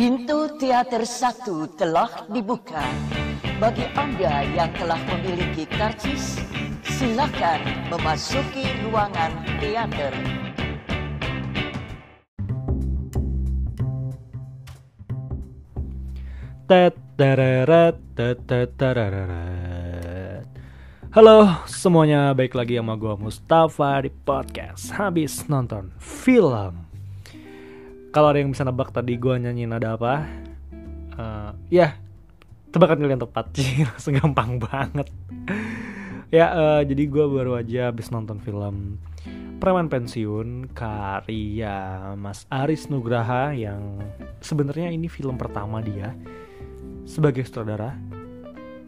Pintu teater satu telah dibuka. Bagi Anda yang telah memiliki karcis, silakan memasuki ruangan teater. Halo semuanya, baik lagi sama gue Mustafa di podcast Habis nonton film Kalau ada yang bisa nebak tadi gue nyanyiin ada apa uh, Ya, tebakan kalian tepat. Sih, segampang banget. Ya, uh, jadi gue baru aja habis nonton film Preman Pensiun karya Mas Aris Nugraha yang sebenarnya ini film pertama dia sebagai sutradara.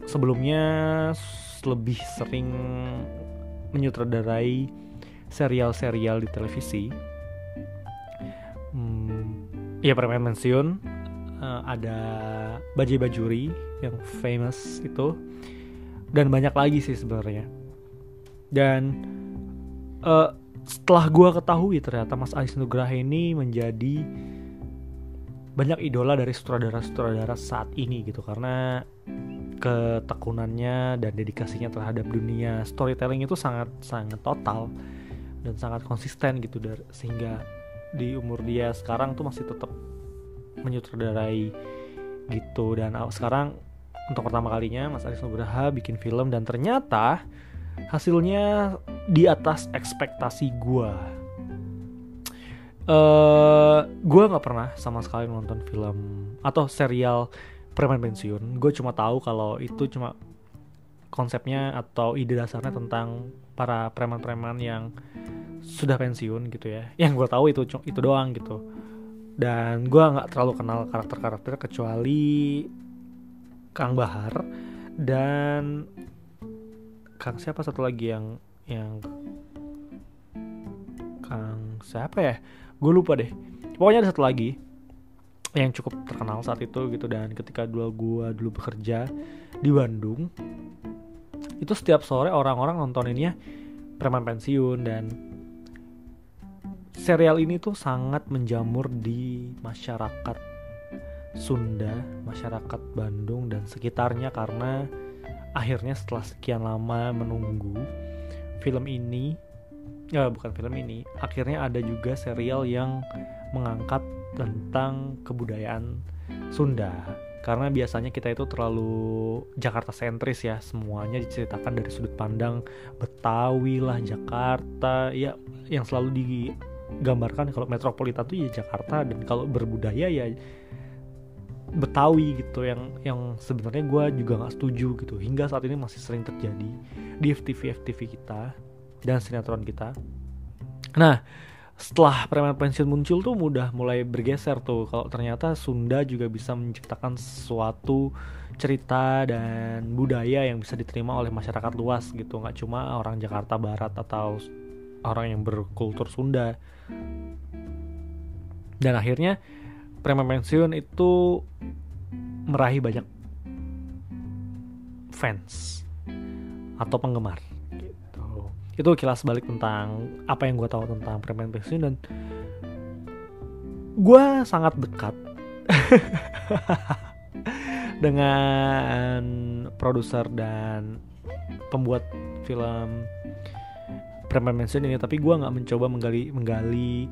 Sebelumnya lebih sering menyutradarai serial-serial di televisi. Hmm, ya permen pensiun uh, ada Bajai Bajuri yang famous itu dan banyak lagi sih sebenarnya. Dan uh, setelah gua ketahui ternyata Mas Ais Nugraha ini menjadi banyak idola dari sutradara-sutradara saat ini gitu karena ketekunannya dan dedikasinya terhadap dunia storytelling itu sangat sangat total dan sangat konsisten gitu dari sehingga di umur dia sekarang tuh masih tetap menyutradarai gitu. Dan sekarang untuk pertama kalinya Mas Aris Nugraha bikin film dan ternyata hasilnya di atas ekspektasi gua. Uh, gue nggak pernah sama sekali nonton film atau serial preman pensiun. Gue cuma tahu kalau itu cuma konsepnya atau ide dasarnya tentang para preman-preman yang sudah pensiun gitu ya. Yang gue tahu itu itu doang gitu. Dan gue nggak terlalu kenal karakter-karakter kecuali Kang Bahar dan Kang siapa satu lagi yang yang Kang siapa ya? Gue lupa deh. Pokoknya ada satu lagi yang cukup terkenal saat itu gitu dan ketika dulu gue dulu bekerja di Bandung itu setiap sore orang-orang nontoninnya preman pensiun dan serial ini tuh sangat menjamur di masyarakat Sunda, masyarakat Bandung dan sekitarnya karena akhirnya setelah sekian lama menunggu film ini ya bukan film ini akhirnya ada juga serial yang mengangkat tentang kebudayaan Sunda. Karena biasanya kita itu terlalu Jakarta sentris ya semuanya diceritakan dari sudut pandang Betawi lah Jakarta ya yang selalu digambarkan kalau metropolitan tuh ya Jakarta dan kalau berbudaya ya Betawi gitu yang yang sebenarnya gue juga nggak setuju gitu. Hingga saat ini masih sering terjadi di FTV FTV kita dan sinetron kita. Nah, setelah preman pensiun muncul tuh mudah mulai bergeser tuh. Kalau ternyata Sunda juga bisa menciptakan suatu cerita dan budaya yang bisa diterima oleh masyarakat luas gitu. Nggak cuma orang Jakarta Barat atau orang yang berkultur Sunda. Dan akhirnya preman pensiun itu meraih banyak fans atau penggemar. Itu kilas balik tentang apa yang gue tahu tentang permen pensiun dan gue sangat dekat dengan produser dan pembuat film Preman Pensiun ini tapi gue nggak mencoba menggali menggali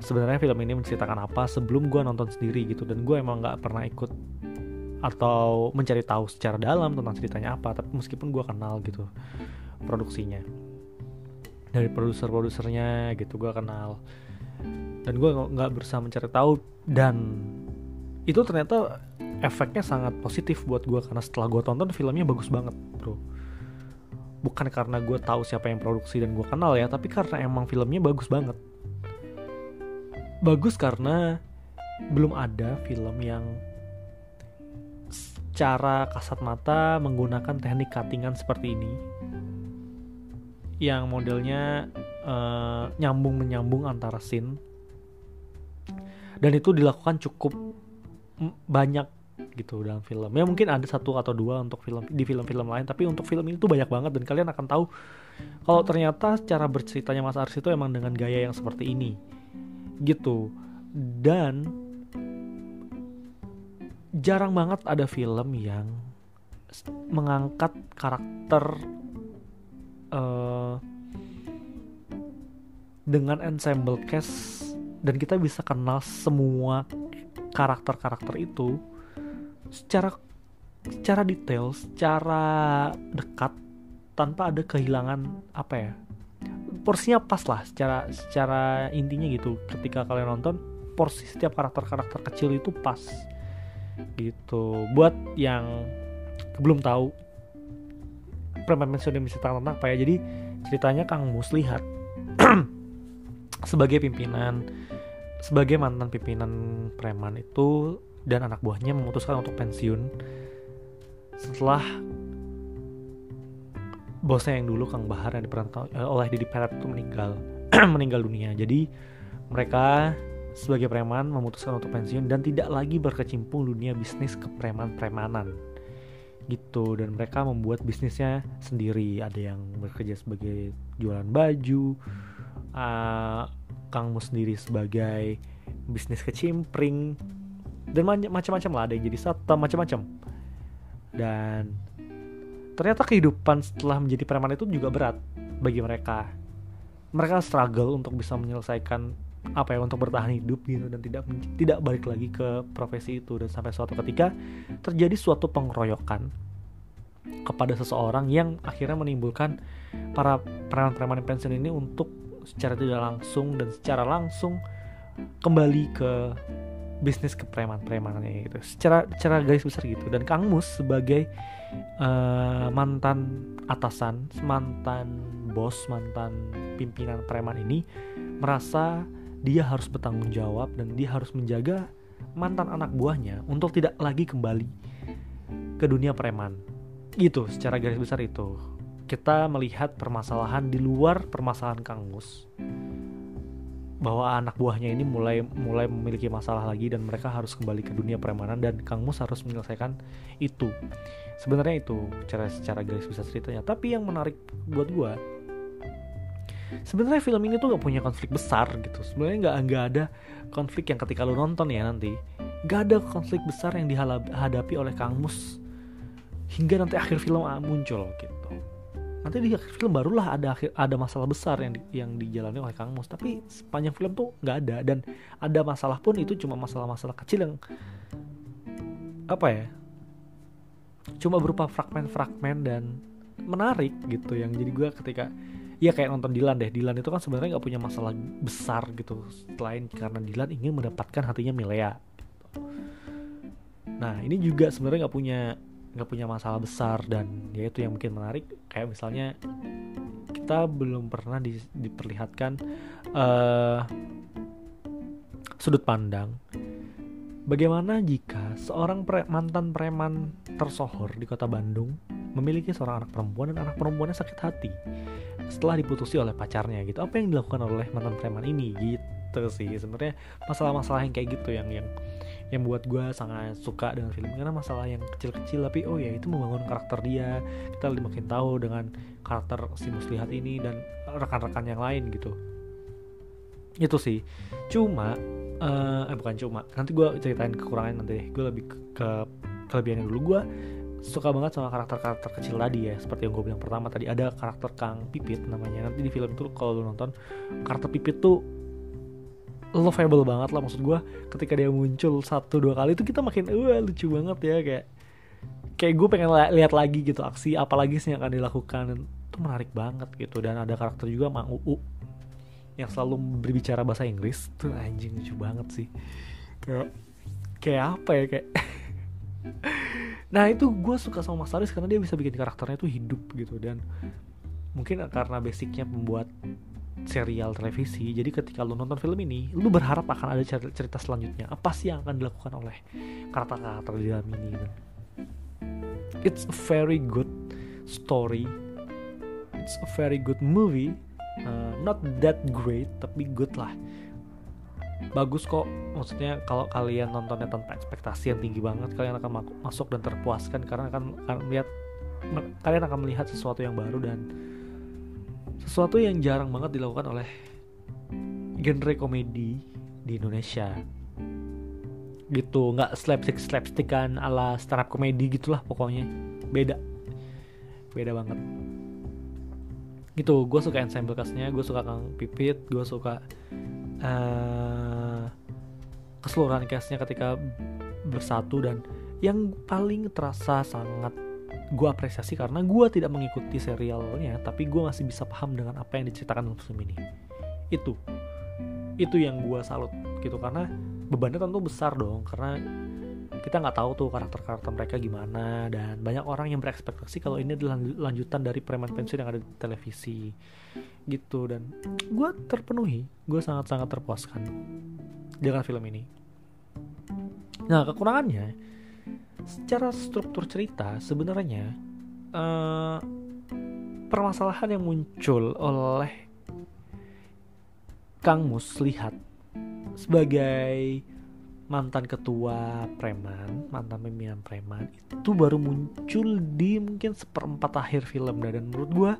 sebenarnya film ini menceritakan apa sebelum gue nonton sendiri gitu. Dan gue emang nggak pernah ikut atau mencari tahu secara dalam tentang ceritanya apa tapi meskipun gue kenal gitu produksinya. Dari produser-produsernya gitu gue kenal. Dan gue nggak berusaha mencari tahu. Dan itu ternyata efeknya sangat positif buat gue karena setelah gue tonton filmnya bagus banget bro bukan karena gue tahu siapa yang produksi dan gue kenal ya tapi karena emang filmnya bagus banget. Bagus karena belum ada film yang secara kasat mata menggunakan teknik cuttingan seperti ini yang modelnya uh, nyambung menyambung antara scene. Dan itu dilakukan cukup banyak gitu dalam film. Ya mungkin ada satu atau dua untuk film di film-film lain tapi untuk film ini tuh banyak banget dan kalian akan tahu kalau ternyata cara berceritanya Mas Ars itu emang dengan gaya yang seperti ini gitu. Dan jarang banget ada film yang mengangkat karakter uh, dengan ensemble cast dan kita bisa kenal semua karakter-karakter itu secara secara detail, secara dekat tanpa ada kehilangan apa ya porsinya pas lah secara secara intinya gitu. Ketika kalian nonton porsi setiap karakter-karakter kecil itu pas gitu. Buat yang belum tahu Preman Pensiun bisa tentang apa ya? Jadi ceritanya Kang Mus lihat sebagai pimpinan sebagai mantan pimpinan preman itu dan anak buahnya memutuskan untuk pensiun. Setelah bosnya yang dulu Kang Bahar yang diperankan eh, oleh Didi Petet itu meninggal meninggal dunia. Jadi mereka sebagai preman memutuskan untuk pensiun dan tidak lagi berkecimpung dunia bisnis kepreman-premanan. Gitu. Dan mereka membuat bisnisnya sendiri. Ada yang bekerja sebagai jualan baju uh, Kang Mus sendiri sebagai bisnis kecimpring dan macam-macam lah ada yang jadi satu macam-macam. Dan ternyata kehidupan setelah menjadi preman itu juga berat bagi mereka. Mereka struggle untuk bisa menyelesaikan apa ya untuk bertahan hidup gitu dan tidak tidak balik lagi ke profesi itu. Dan sampai suatu ketika terjadi suatu pengeroyokan kepada seseorang yang akhirnya menimbulkan para preman-preman pensiun ini untuk secara tidak langsung dan secara langsung kembali ke bisnis kepreman-premanannya gitu secara secara garis besar gitu dan Kang Mus sebagai uh, mantan atasan mantan bos mantan pimpinan preman ini merasa dia harus bertanggung jawab dan dia harus menjaga mantan anak buahnya untuk tidak lagi kembali ke dunia preman. Gitu, secara garis besar itu. Kita melihat permasalahan di luar permasalahan Kang Mus. Bahwa anak buahnya ini mulai mulai memiliki masalah lagi dan mereka harus kembali ke dunia premanan dan Kang Mus harus menyelesaikan itu. Sebenarnya itu cara secara garis besar ceritanya. Tapi yang menarik buat gua sebenarnya film ini tuh gak punya konflik besar gitu sebenarnya nggak nggak ada konflik yang ketika lo nonton ya nanti nggak ada konflik besar yang dihadapi oleh Kang Mus hingga nanti akhir film muncul gitu nanti di film barulah ada ada masalah besar yang di, yang dijalani oleh Kang Mus. Tapi sepanjang film tuh nggak ada. Dan ada masalah pun itu cuma masalah-masalah kecil yang apa ya cuma berupa fragmen-fragmen dan menarik gitu. Yang jadi gue ketika ya kayak nonton Dilan deh. Dilan itu kan sebenarnya nggak punya masalah besar gitu. Selain karena Dilan ingin mendapatkan hatinya Milea nah ini juga sebenarnya nggak punya nggak punya masalah besar dan ya itu yang mungkin menarik. Kayak misalnya kita belum pernah di, diperlihatkan uh, sudut pandang bagaimana jika seorang pre, mantan preman tersohor di kota Bandung memiliki seorang anak perempuan dan anak perempuannya sakit hati setelah diputusi oleh pacarnya gitu. Apa yang dilakukan oleh mantan preman ini gitu sih. Sebenarnya masalah-masalah yang kayak gitu yang yang yang buat gue sangat suka dengan film. Karena masalah yang kecil-kecil tapi oh ya itu membangun karakter dia. Kita lebih makin tahu dengan karakter si muslihat ini dan rekan-rekan yang lain gitu. Itu sih. Cuma uh, eh bukan cuma. Nanti gue ceritain kekurangan nanti. Gue lebih ke, ke kelebihannya dulu. Gue suka banget sama karakter-karakter kecil tadi ya. Seperti yang gue bilang pertama tadi ada karakter Kang Pipit namanya. Nanti di film itu kalau lo nonton karakter Pipit tuh lovable banget lah maksud gue ketika dia muncul satu dua kali itu kita makin wah lucu banget ya kayak kayak gue pengen lihat lagi gitu aksi apalagi sih yang akan dilakukan. Itu menarik banget gitu. Dan ada karakter juga Mang Uu yang selalu berbicara bahasa Inggris. Tuh anjing lucu banget sih. Kayak kayak apa ya kayak nah itu gue suka sama Mas Aris karena dia bisa bikin karakternya tuh hidup gitu. Dan mungkin karena basicnya membuat serial televisi jadi ketika lu nonton film ini lu berharap akan ada cerita selanjutnya. Apa sih yang akan dilakukan oleh karakter-karakter di dalam ini dan it's a very good story. It's a very good movie. Uh, not that great tapi good lah. Bagus kok. Maksudnya kalau kalian nontonnya tanpa ekspektasi yang tinggi banget kalian akan masuk dan terpuaskan karena akan, akan melihat kalian akan melihat sesuatu yang baru dan sesuatu yang jarang banget dilakukan oleh genre komedi di Indonesia. Gitu nggak slapstick slapstickan ala stand up comedy gitulah pokoknya. Beda. Beda banget. Gitu gue suka ensemble castnya gue suka kang pipit gue suka uh, keseluruhan castnya ketika bersatu dan yang paling terasa sangat gue apresiasi karena gue tidak mengikuti serialnya tapi gue masih bisa paham dengan apa yang diceritakan dalam film ini. Itu. Itu yang gue salut gitu. Karena bebannya tentu besar dong karena kita nggak tahu tuh karakter-karakter mereka gimana dan banyak orang yang berekspektasi kalau ini adalah lanjutan dari preman pensiun yang ada di televisi gitu. Dan gue terpenuhi gue sangat-sangat terpuaskan dengan film ini. Nah kekurangannya secara struktur cerita sebenarnya uh, permasalahan yang muncul oleh Kang Mus lihat sebagai mantan ketua preman, mantan pimpinan preman itu baru muncul di mungkin seperempat akhir film. Dan menurut gue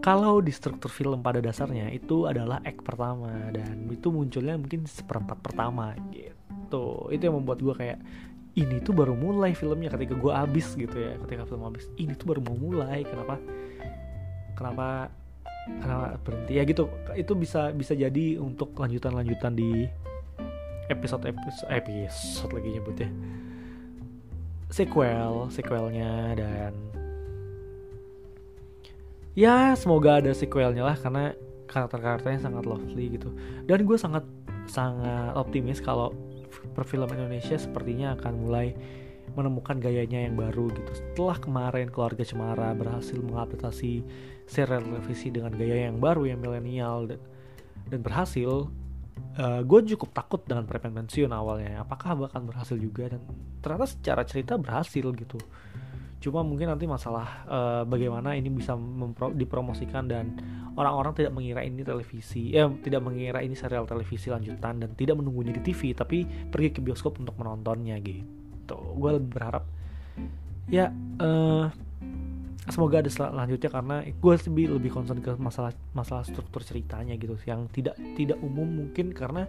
kalau di struktur film pada dasarnya itu adalah act pertama. Dan itu munculnya mungkin seperempat pertama gitu. Itu yang membuat gue kayak ini tuh baru mulai filmnya ketika gue abis gitu ya ketika film abis ini tuh baru mau mulai kenapa? Kenapa? Karena berhenti? Ya gitu. Itu bisa bisa jadi untuk lanjutan lanjutan di episode episode episode lagi nyebut ya. Sequel sequelnya dan ya semoga ada sequelnya lah karena karakter-karakternya sangat lovely gitu. Dan gue sangat sangat optimis kalau perfilman Indonesia sepertinya akan mulai menemukan gayanya yang baru gitu. Setelah kemarin keluarga Cemara berhasil mengadaptasi serial televisi dengan gaya yang baru yang milenial dan, dan berhasil uh, gue cukup takut dengan preman pensiun awalnya. Apakah bahkan berhasil juga? Dan ternyata secara cerita berhasil gitu cuma mungkin nanti masalah uh, bagaimana ini bisa dipromosikan dan orang-orang tidak mengira ini televisi eh tidak mengira ini serial televisi lanjutan dan tidak menunggunya di TV tapi pergi ke bioskop untuk menontonnya gitu. Gue lebih berharap ya uh, semoga ada selanjutnya karena gue lebih lebih concern ke masalah masalah struktur ceritanya gitu yang tidak tidak umum mungkin karena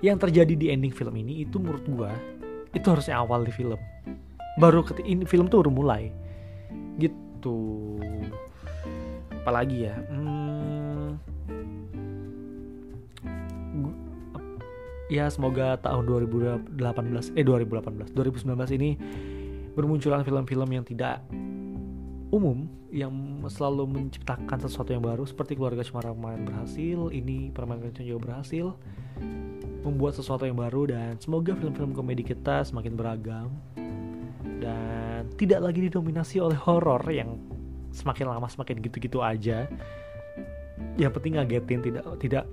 yang terjadi di ending film ini itu menurut gue itu harusnya awal di film baru ini film tuh udah mulai. Gitu. Apalagi ya? Hmm, ya semoga tahun 2018 eh 2018 2019 ini bermunculan film-film yang tidak umum yang selalu menciptakan sesuatu yang baru seperti keluarga Cemara kemarin berhasil ini permainan juga berhasil membuat sesuatu yang baru dan semoga film-film komedi kita semakin beragam dan tidak lagi didominasi oleh horor yang semakin lama semakin gitu-gitu aja. Yang penting ngagetin tidak tidak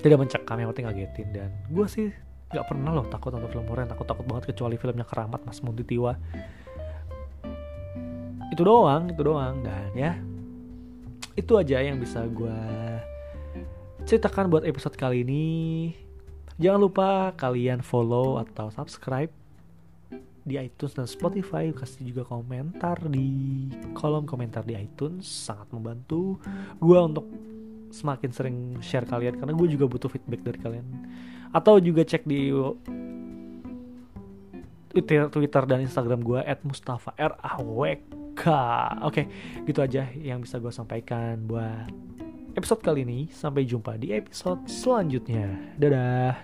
tidak mencekam yang penting ngagetin. Dan gue sih nggak pernah loh takut nonton film horor takut takut banget kecuali filmnya keramat Mas Mundi Tiwa. Itu doang itu doang. Dan ya itu aja yang bisa gue ceritakan buat episode kali ini. Jangan lupa kalian follow atau subscribe di iTunes dan Spotify kasih juga komentar di kolom komentar di iTunes sangat membantu gue untuk semakin sering share kalian karena gue juga butuh feedback dari kalian atau juga cek di Twitter, dan Instagram gue @mustafa r a w k. Oke, gitu aja yang bisa gue sampaikan buat episode kali ini. Sampai jumpa di episode selanjutnya. Dadah.